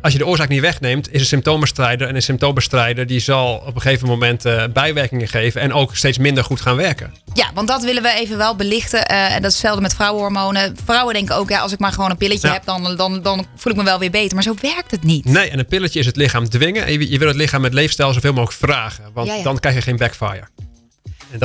als je de oorzaak niet wegneemt, is een symptoombestrijder. En een symptoombestrijder die zal op een gegeven moment eh, bijwerkingen geven en ook steeds minder goed gaan werken. Ja, want dat willen we even wel belichten. Eh, en dat is hetzelfde met vrouwenhormonen. Vrouwen denken ook, ja, als ik maar gewoon een pilletje Ja. heb, dan, dan, dan voel ik me wel weer beter. Maar zo werkt het niet. Nee, en een pilletje is het lichaam dwingen. En je, je wil het lichaam met leefstijl zoveel mogelijk vragen. Want Ja, ja. dan krijg je geen backfire.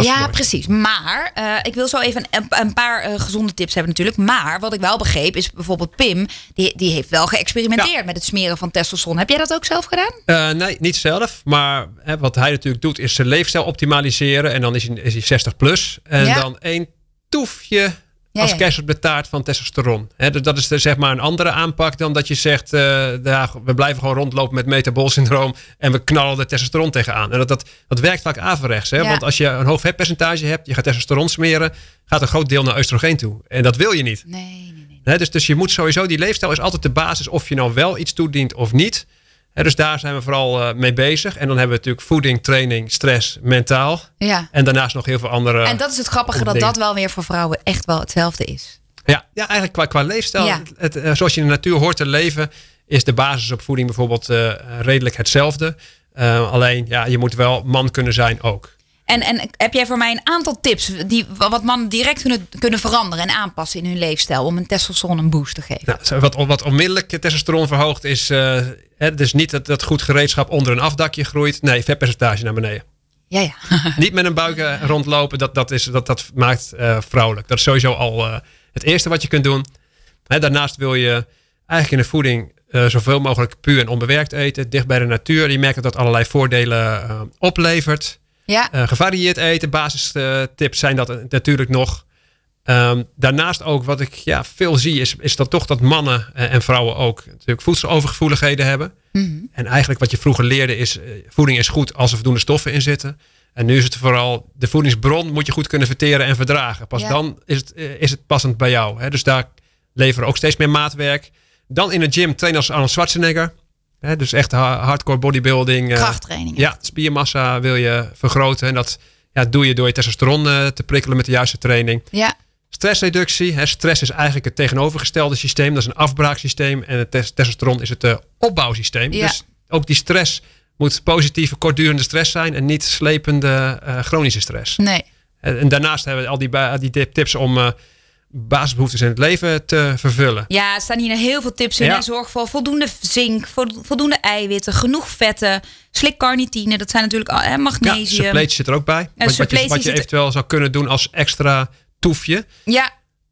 Ja, mooi. precies. Maar eh, ik wil zo even een, een paar eh, gezonde tips hebben natuurlijk. Maar wat ik wel begreep is bijvoorbeeld Pim, die, die heeft wel geëxperimenteerd Ja. met het smeren van testosteron. Heb jij dat ook zelf gedaan? Eh, nee, niet zelf. Maar hè, wat hij natuurlijk doet, is zijn leefstijl optimaliseren. En dan is hij, is hij 60 plus. En Ja. dan één toefje Ja, als kerst op de taart van testosteron. Dus dat is de, zeg maar een andere aanpak dan dat je zegt... eh, ja, we blijven gewoon rondlopen met metabolsyndroom... en we knallen de testosteron tegenaan. En dat, dat, dat werkt vaak averechts. Hè? Ja. Want als je een hoog vetpercentage hebt... je gaat testosteron smeren... gaat een groot deel naar oestrogeen toe. En dat wil je niet. Nee, nee, nee. Dus, dus je moet sowieso, die leefstijl is altijd de basis of je nou wel iets toedient of niet. Dus daar zijn we vooral eh, mee bezig. En dan hebben we natuurlijk voeding, training, stress, mentaal. Ja. En daarnaast nog heel veel andere. En dat is het grappige dat dat wel weer voor vrouwen echt wel hetzelfde is. ja, ja, eigenlijk qua, qua leefstijl, Ja. het, eh, zoals je in de natuur hoort te leven, is de basis op voeding bijvoorbeeld eh, redelijk hetzelfde. Alleen, ja, je moet wel man kunnen zijn ook. En, en heb jij voor mij een aantal tips die wat mannen direct kunnen, kunnen veranderen en aanpassen in hun leefstijl om een testosteron een boost te geven? Nou, wat, wat onmiddellijk testosteron verhoogt is, eh hè, dus niet dat, dat goed gereedschap onder een afdakje groeit. Nee, vetpercentage naar beneden. Ja, ja. niet met een buik eh, rondlopen, dat, dat, is, dat, dat maakt eh, vrouwelijk. Dat is sowieso al het eerste wat je kunt doen. Hè, daarnaast wil je eigenlijk in de voeding eh, zoveel mogelijk puur en onbewerkt eten. Dicht bij de natuur. Je merkt dat dat allerlei voordelen oplevert. Ja. Eh, gevarieerd eten, basistips zijn dat natuurlijk nog. Ehm, daarnaast ook wat ik ja, veel zie is, is dat toch dat mannen eh, en vrouwen ook natuurlijk voedselovergevoeligheden hebben. Mhm. En eigenlijk wat je vroeger leerde is, eh, voeding is goed als er voldoende stoffen in zitten. En nu is het vooral, de voedingsbron moet je goed kunnen verteren en verdragen. Pas Ja. dan is het, is het passend bij jou. Hè? Dus daar leveren ook steeds meer maatwerk. Dan in de gym trainen als Arnold Schwarzenegger. Hè? Dus echt ha- hardcore bodybuilding. eh, Krachttraining. ja, spiermassa wil je vergroten. En dat ja, doe je door je testosteron eh, te prikkelen met de juiste training. Ja. Stressreductie. Hè, stress is eigenlijk het tegenovergestelde systeem. Dat is een afbraaksysteem. En het tes- testosteron is het eh, opbouwsysteem. Ja. Dus ook die stress moet positieve, kortdurende stress zijn. En niet slepende chronische stress. Nee. En, en daarnaast hebben we al die, die tip- tips om basisbehoeftes in het leven te vervullen. Ja, er staan hier heel veel tips in. Ja. Zorg voor voldoende zink, vo- voldoende eiwitten, genoeg vetten, slik carnitine. Dat zijn natuurlijk al, hè, Ja, magnesium. suppletie zit er ook bij. Wat, wat, je, wat er- eventueel zou kunnen doen als extra toefje. Ja,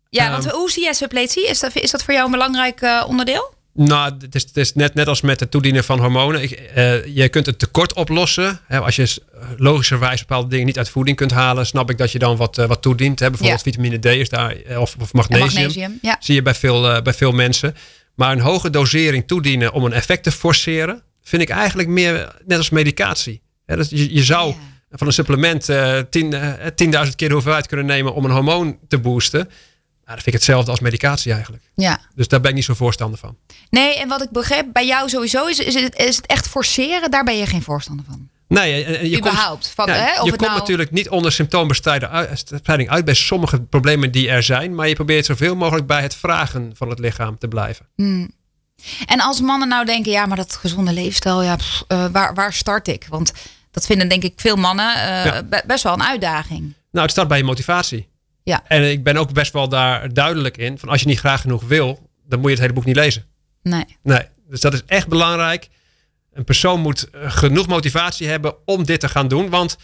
ja Ehm, want hoe zie jij suppletie? Is dat, is dat voor jou een belangrijk eh, onderdeel? Nou, het is, het is net, net als met het toedienen van hormonen. Ik, eh, je kunt het tekort oplossen. Hè, als je logischerwijs bepaalde dingen niet uit voeding kunt halen, snap ik dat je dan wat, eh, wat toedient. Hè. Bijvoorbeeld Ja. vitamine D is daar, eh, of, of magnesium. magnesium. Ja. Zie je bij veel, bij veel mensen. Maar een hoge dosering toedienen om een effect te forceren, vind ik eigenlijk meer net als medicatie. Hè, je, je zou van een supplement eh, tien, eh, 10.000 keer de hoeveelheid kunnen nemen om een hormoon te boosten. Dat vind ik hetzelfde als medicatie eigenlijk. ja. Dus daar ben ik niet zo voorstander van. Nee, en wat ik begreep bij jou sowieso is, is, het, is het echt forceren. Daar ben je geen voorstander van. Nee, en- en je komt- Überhaupt. Van, Ja, hè, of je het komt nou- natuurlijk niet onder symptoombestrijding uit, bij sommige problemen die er zijn. Maar je probeert zoveel mogelijk bij het vragen van het lichaam te blijven. En als mannen nou denken, ja, maar dat gezonde leefstijl, ja, pff, eh, waar, waar start ik? Want dat vinden denk ik veel mannen eh, Ja. best wel een uitdaging. Nou, het start bij je motivatie. Ja. En ik ben ook best wel daar duidelijk in. Van als je niet graag genoeg wil, dan moet je het hele boek niet lezen. Nee. Nee, dus dat is echt belangrijk. Een persoon moet eh, genoeg motivatie hebben om dit te gaan doen. Want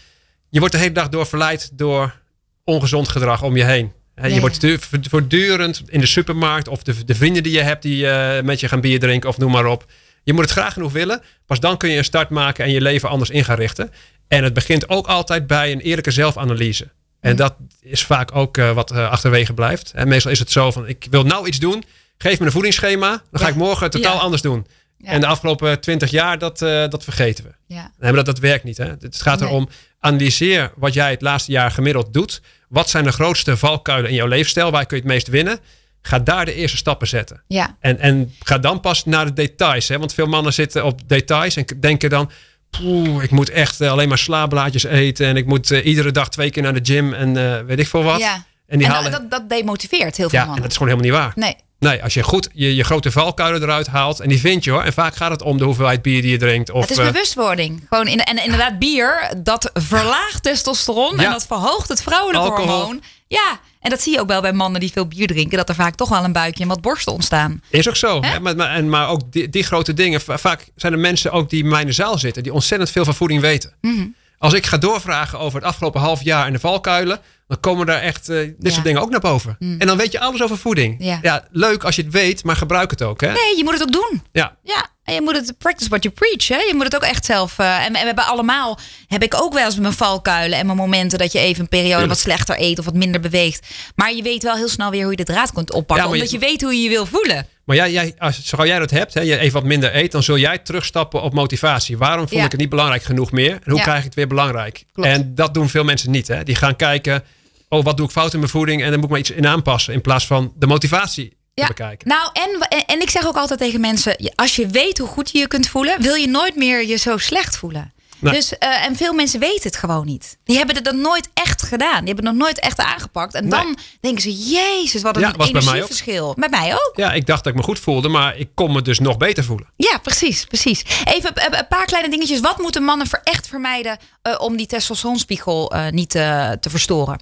je wordt de hele dag door verleid door ongezond gedrag om je heen. Je wordt ja. voortdurend in de supermarkt of de, de vrienden die je hebt die eh, met je gaan bier drinken of noem maar op. Je moet het graag genoeg willen. Pas dan kun je een start maken en je leven anders in gaan richten. En het begint ook altijd bij een eerlijke zelfanalyse. En dat is vaak ook eh, wat eh, achterwege blijft. En meestal is het zo van ik wil nou iets doen. Geef me een voedingsschema. Dan ga ik morgen totaal Ja. anders doen. Ja. En de afgelopen twintig jaar, dat, eh, dat vergeten we. Ja. Nee, dat, dat werkt niet. Hè? Het gaat Nee. erom, analyseer wat jij het laatste jaar gemiddeld doet. Wat zijn de grootste valkuilen in jouw leefstijl? Waar kun je het meest winnen? Ga daar de eerste stappen zetten. Ja. En, en ga dan pas naar de details. Hè? Want veel mannen zitten op details en denken dan... Poeh, ik moet echt eh, alleen maar slaablaadjes eten. En ik moet eh, iedere dag twee keer naar de gym en eh, weet ik veel wat. ja. En die En halen... dat, dat demotiveert heel veel ja, en mannen. dat is gewoon helemaal niet waar. Nee. Nee, als je goed je, je grote valkuilen eruit haalt. En die vind je hoor. En vaak gaat het om de hoeveelheid bier die je drinkt. Of, het is eh, bewustwording. Gewoon in, en inderdaad, bier, dat verlaagt testosteron en dat verhoogt het vrouwelijke Alcohol. hormoon. Ja, en dat zie je ook wel bij mannen die veel bier drinken, dat er vaak toch wel een buikje en wat borsten ontstaan. Is ook zo. Maar, maar, en, maar ook die, die grote dingen. va- Vaak zijn er mensen ook die in de zaal zitten. Die ontzettend veel van voeding weten. Mhm. Als ik ga doorvragen over het afgelopen half jaar en de valkuilen. Dan komen daar echt eh, dit Ja. soort dingen ook naar boven. En dan weet je alles over voeding. Ja. leuk als je het weet. Maar gebruik het ook. Hè? Nee, je moet het ook doen. Ja. Ja, en je moet het practice what you preach. Hè? Je moet het ook echt zelf. eh, en we, we hebben allemaal, heb ik ook wel eens mijn valkuilen en mijn momenten dat je even een periode wat slechter eet of wat minder beweegt. Maar je weet wel heel snel weer hoe je de draad kunt oppakken, je- omdat je weet hoe je je wil voelen. Maar jij, jij, als, jij dat hebt. Hè, je even wat minder eet. Dan zul jij terugstappen op motivatie. Waarom vond ik het niet belangrijk genoeg meer? En hoe krijg ik het weer belangrijk? Klopt. En dat doen veel mensen niet. Hè? Die gaan kijken. Oh, wat doe ik fout in mijn voeding? En dan moet ik maar iets in aanpassen. In plaats van de motivatie te bekijken. Nou, en, en, ik zeg ook altijd tegen mensen: als je weet hoe goed je je kunt voelen, wil je nooit meer je zo slecht voelen. Nee. Dus, eh, en veel mensen weten het gewoon niet. Die hebben het nog nooit echt gedaan. Die hebben het nog nooit echt aangepakt. En Nee. dan denken ze, jezus, wat een Ja, was bij mij energieverschil. Bij mij ook. Ja, ik dacht dat ik me goed voelde, maar ik kon me dus nog beter voelen. Ja, precies, precies. Even eh, een paar kleine dingetjes. Wat moeten mannen ver- echt vermijden eh, om die testosteronspiegel niet te verstoren?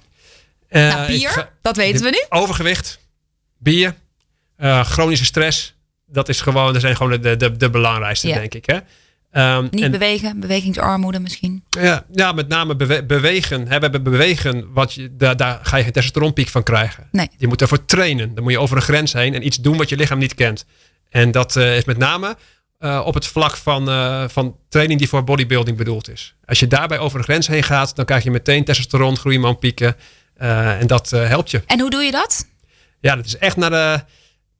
Eh, Nou, bier, ga- dat weten we nu. Overgewicht, bier, eh, chronische stress. Dat is gewoon, dat zijn gewoon de, de, de belangrijkste, Ja. denk ik. Hè? Ehm, Niet en- bewegen, bewegingsarmoede misschien. Ja, ja, met name bewe- bewegen. Hè, we hebben bewegen, wat je, daar, daar ga je geen testosteronpiek van krijgen. Nee. Je moet ervoor trainen. Dan moet je over een grens heen en iets doen wat je lichaam niet kent. En dat eh, is met name op het vlak van, van training die voor bodybuilding bedoeld is. Als je daarbij over een grens heen gaat, dan krijg je meteen testosteron, groeihormoonpieken. eh en dat eh, helpt je. En hoe doe je dat? Ja, dat is echt naar de,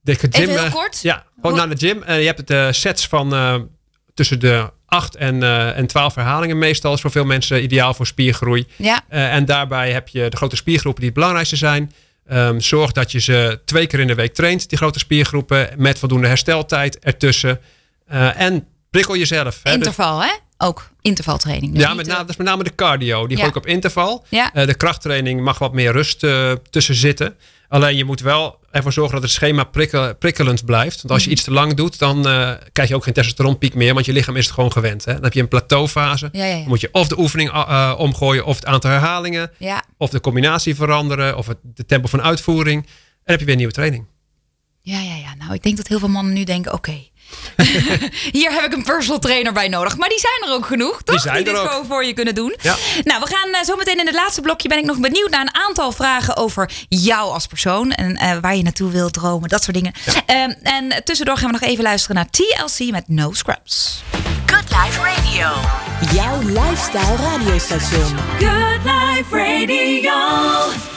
de gym. Even heel eh, kort. Ja, gewoon naar de gym. En je hebt eh, sets van eh, tussen de 8 en, eh en 12 herhalingen meestal. is voor veel mensen ideaal voor spiergroei. Ja, Eh, en daarbij heb je de grote spiergroepen die het belangrijkste zijn. Ehm, zorg dat je ze twee keer in de week traint, die grote spiergroepen, met voldoende hersteltijd ertussen. Eh, en prikkel jezelf. hè. Dus- interval hè? Ook intervaltraining. Dus ja, met name, dat is met name de cardio. Die Ja. gooi ik op interval. Ja. Eh, de krachttraining mag wat meer rust eh, tussen zitten. Alleen je moet wel ervoor zorgen dat het schema prikkel- prikkelend blijft. Want als Mhm. je iets te lang doet, dan eh, krijg je ook geen testosteronpiek meer. Want je lichaam is het gewoon gewend. Hè? Dan heb je een plateaufase. Ja. Dan moet je of de oefening omgooien, of het aantal herhalingen. Of de combinatie veranderen, of het, de tempo van uitvoering. En dan heb je weer een nieuwe training. ja, ja, ja. Nou, ik denk dat heel veel mannen nu denken, oké. Hier heb ik een personal trainer bij nodig. Maar die zijn er ook genoeg, toch? zijn dit er ook. gewoon voor je kunnen doen. Ja. Nou, we gaan eh, zo meteen in het laatste blokje. Ben ik nog benieuwd naar een aantal vragen over jou als persoon. En eh, waar je naartoe wilt dromen, dat soort dingen. Ehm, en tussendoor gaan we nog even luisteren naar TLC met No Scrubs. Good Life Radio. Jouw lifestyle radiostation. Good Life Radio.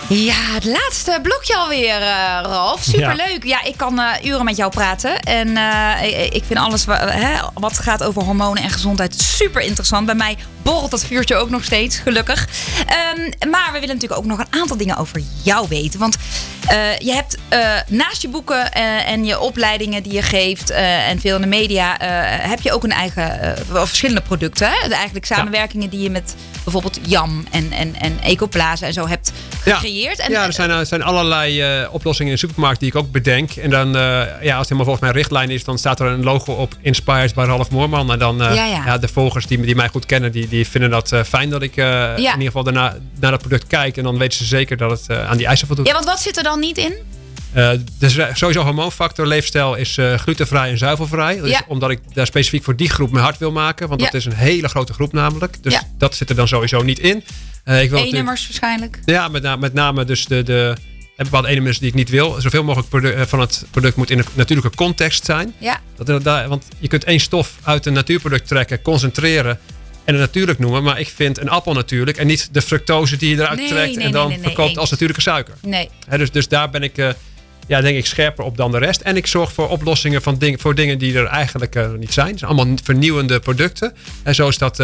Ja, het laatste blokje alweer, eh Ralf. Superleuk. Ja, ik kan eh, uren met jou praten. En eh, ik- vind alles hè, wat gaat over hormonen en gezondheid super interessant. Bij mij borrelt dat vuurtje ook nog steeds, gelukkig. Ehm, maar we willen natuurlijk ook nog een aantal dingen over jou weten. Want eh, je hebt eh, naast je boeken eh, en je opleidingen die je geeft en veel in de media, heb je ook een eigen, verschillende producten. Hè? Eigenlijk samenwerkingen die je met bijvoorbeeld Jam en, en, en Ecoplaza en zo hebt gecreëerd. En, ja, er zijn, er zijn allerlei eh, oplossingen in de supermarkt die ik ook bedenk. En dan, eh, ja, als het helemaal volgens mijn richtlijn is, dan staat er een logo op Inspired by Ralf Moorman. En dan, eh, Ja, ja. de volgers die, die mij goed kennen, die, die vinden dat fijn dat ik in ieder geval daarna, naar dat product kijk. En dan weten ze zeker dat het aan die eisen voldoet. Ja, want wat zit er dan niet in? Eh, dus eh, sowieso hormoonfactor, leefstijl is eh, glutenvrij en zuivelvrij. Dus Ja. Omdat ik daar specifiek voor die groep mijn hart wil maken. Want Ja. dat is een hele grote groep namelijk. Dus Ja. dat zit er dan sowieso niet in. Eh, ik wil E-nummers waarschijnlijk. ja, met, na- met name dus de, de bepaalde elementen die ik niet wil. Zoveel mogelijk van het product moet in een natuurlijke context zijn. Ja, Dat, daar- want je kunt één stof uit een natuurproduct trekken, concentreren en het natuurlijk noemen. Maar ik vind een appel natuurlijk en niet de fructose die je eruit Nee, trekt nee, en dan nee, verkoopt als natuurlijke suiker. nee. Dus, dus daar ben ik, ja, denk ik, scherper op dan de rest. En ik zorg voor oplossingen van ding, voor dingen die er eigenlijk eh, niet zijn. Het zijn allemaal vernieuwende producten. En zo is dat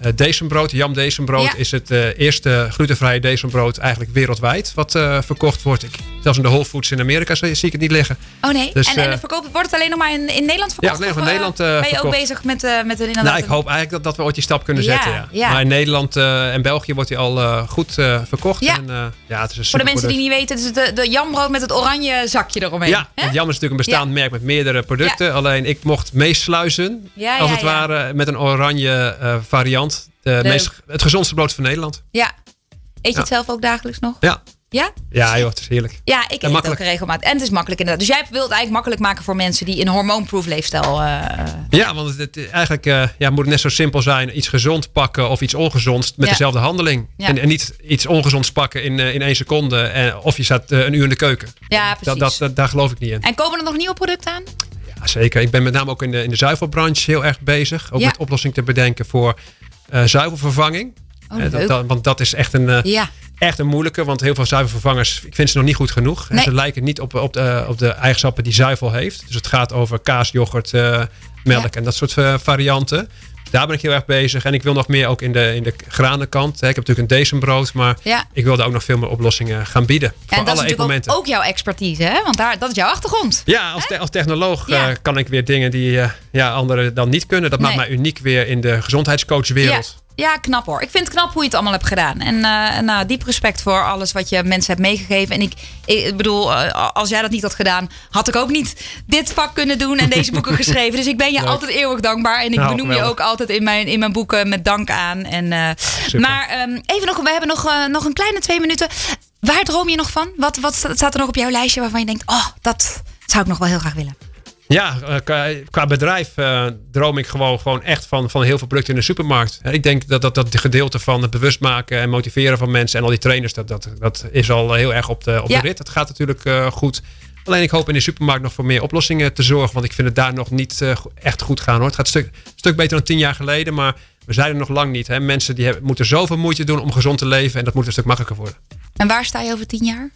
eh, Decembrood, Jam Decembrood, Ja. is het eh, eerste glutenvrije Decembrood eigenlijk wereldwijd wat eh, verkocht wordt. Ik, zelfs in de Whole Foods in Amerika zie ik het niet liggen. Oh nee. Dus, en, en verkoopt, wordt het alleen nog maar in, in Nederland verkocht? alleen nog Of, in Nederland, Ben je ook bezig met, met een inderdaad... Nou, ik hoop eigenlijk dat, dat we ooit die stap kunnen Ja, zetten. Ja. ja. Maar in Nederland en België wordt hij al goed verkocht. Ja. En, ja, het is een Voor de mensen die niet weten, het is de, de jamrood met het oranje zakje eromheen. Ja, want Jam is natuurlijk een bestaand merk met meerdere producten. Alleen ik mocht meesluizen, Ja, als ja, het ja. ware, met een oranje variant. De Leuk. meest, het gezondste brood van Nederland. Ja. Eet je het zelf ook dagelijks nog? Ja, Ja? ja joh, het is heerlijk. Ja, ik eet het ook regelmatig. En het is makkelijk inderdaad. Dus jij wilt het eigenlijk makkelijk maken voor mensen die een hormoonproof leefstijl... eh, Ja, want het, het- eigenlijk eh, ja, moet het net zo simpel zijn. Iets gezond pakken of iets ongezonds met Ja. dezelfde handeling. Ja. En, en niet iets ongezonds pakken in, eh, in één seconde. En, of je staat eh, een uur in de keuken. ja, precies. Dat, dat, dat- daar geloof ik niet in. En komen er nog nieuwe producten aan? Ja, zeker. Ik ben met name ook in de, in de zuivelbranche heel erg bezig. Ook Ja. met oplossingen te bedenken voor eh, zuivelvervanging. Oh, Eh, dat- leuk. dat- want dat is echt een, eh, Ja. echt een moeilijke. Want heel veel zuivelvervangers, ik vind ze nog niet goed genoeg. En. Ze lijken niet op, op, de, op de eigenschappen die zuivel heeft. Dus het gaat over kaas, yoghurt, eh, melk Ja. en dat soort eh, varianten. Daar ben ik heel erg bezig. En ik wil nog meer ook in de, in de granenkant. hè. Ik heb natuurlijk een decembrood, maar Ja. ik wil daar ook nog veel meer oplossingen gaan bieden. En voor dat is alle natuurlijk eetmomenten. ook, ook jouw expertise, hè? Want daar, dat is jouw achtergrond. Ja, als, te- als technoloog Ja. eh, kan ik weer dingen die eh, ja, anderen dan niet kunnen. Dat maakt mij uniek weer in de gezondheidscoachwereld. Ja. Knap hoor. Ik vind het knap hoe je het allemaal hebt gedaan. En eh, nou, diep respect voor alles wat je mensen hebt meegegeven. En ik, ik bedoel, eh, als jij dat niet had gedaan, had ik ook niet dit vak kunnen doen en deze boeken geschreven. Dus ik ben je Leuk. altijd eeuwig dankbaar. En ik Nou, benoem je ook altijd in mijn, in mijn boeken met dank aan. En, eh, maar ehm, even nog, we hebben nog, nog een kleine twee minuten. Waar droom je nog van? Wat, wat staat er nog op jouw lijstje waarvan je denkt, oh, dat zou ik nog wel heel graag willen? Ja, eh, qua, qua bedrijf eh, droom ik gewoon, gewoon echt van, van heel veel producten in de supermarkt. Ik denk dat dat, dat de gedeelte van het bewust maken en motiveren van mensen en al die trainers, dat, dat, dat is al heel erg op de, op Ja. de rit. Dat gaat natuurlijk eh, goed. Alleen ik hoop in de supermarkt nog voor meer oplossingen te zorgen. Want ik vind het daar nog niet echt goed gaan hoor. Het gaat een stuk, stuk beter dan tien jaar geleden. Maar we zijn er nog lang niet. Hè. Mensen die hebben, moeten zoveel moeite doen om gezond te leven. En dat moet een stuk makkelijker worden. En waar sta je over tien jaar?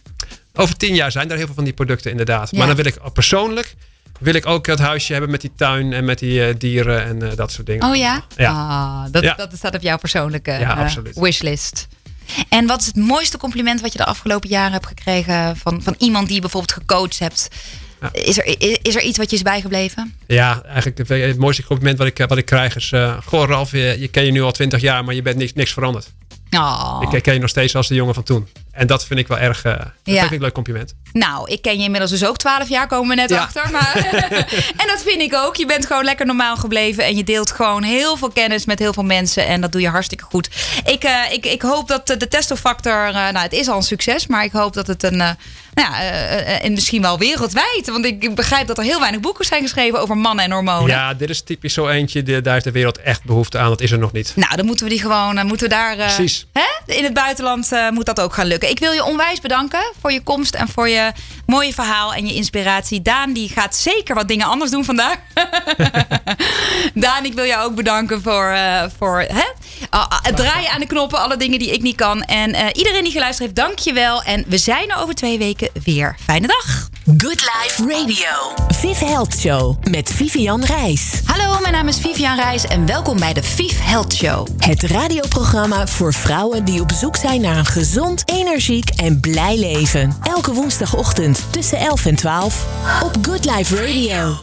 Over tien jaar zijn er heel veel van die producten inderdaad. Ja. Maar dan wil ik persoonlijk wil ik ook dat huisje hebben met die tuin en met die eh, dieren en eh, dat soort dingen. Oh ja? Ja. Ah, dat, Ja. dat staat op jouw persoonlijke Ja, eh, wishlist. En wat is het mooiste compliment wat je de afgelopen jaren hebt gekregen van, van iemand die je bijvoorbeeld gecoacht hebt? Ja. Is, er, is, is er iets wat je is bijgebleven? Ja, eigenlijk het, het mooiste compliment wat ik, wat ik krijg is... eh goh Ralf, je, je ken je nu al twintig jaar, maar je bent niks, niks veranderd. Oh. Ik ken je nog steeds als de jongen van toen. En dat vind ik wel erg eh, dat Ja. vind ik een leuk compliment. Nou, ik ken je inmiddels dus ook 12 jaar, komen we net Ja. achter. Maar en dat vind ik ook. Je bent gewoon lekker normaal gebleven. En je deelt gewoon heel veel kennis met heel veel mensen. En dat doe je hartstikke goed. Ik, eh, ik, ik hoop dat de testofactor. eh, nou, het is al een succes. Maar ik hoop dat het een. Nou ja, eh, eh, en misschien wel wereldwijd. Want ik, begrijp dat er heel weinig boeken zijn geschreven over mannen en hormonen. Ja, dit is typisch zo eentje. Daar heeft de wereld echt behoefte aan. Dat is er nog niet. Nou, dan moeten we die gewoon, eh, moeten we daar. Precies. Hè? In het buitenland moet dat ook gaan lukken. Ik wil je onwijs bedanken voor je komst en voor je mooie verhaal en je inspiratie. Daan, die gaat zeker wat dingen anders doen vandaag. Daan, ik wil jou ook bedanken voor, voor hè? Ah, ah, het draaien aan de knoppen, alle dingen die ik niet kan. En iedereen die geluisterd heeft, dank je wel. En we zijn er over twee weken weer. Fijne dag. Good Life Radio. Viv Health Show met Vivian Reis. Hallo, mijn naam is Vivian Reis en welkom bij de Viv Health Show. Het radioprogramma voor vrouwen die op zoek zijn naar een gezond, energiek en blij leven. Elke woensdagochtend tussen 11 en 12 op Good Life Radio.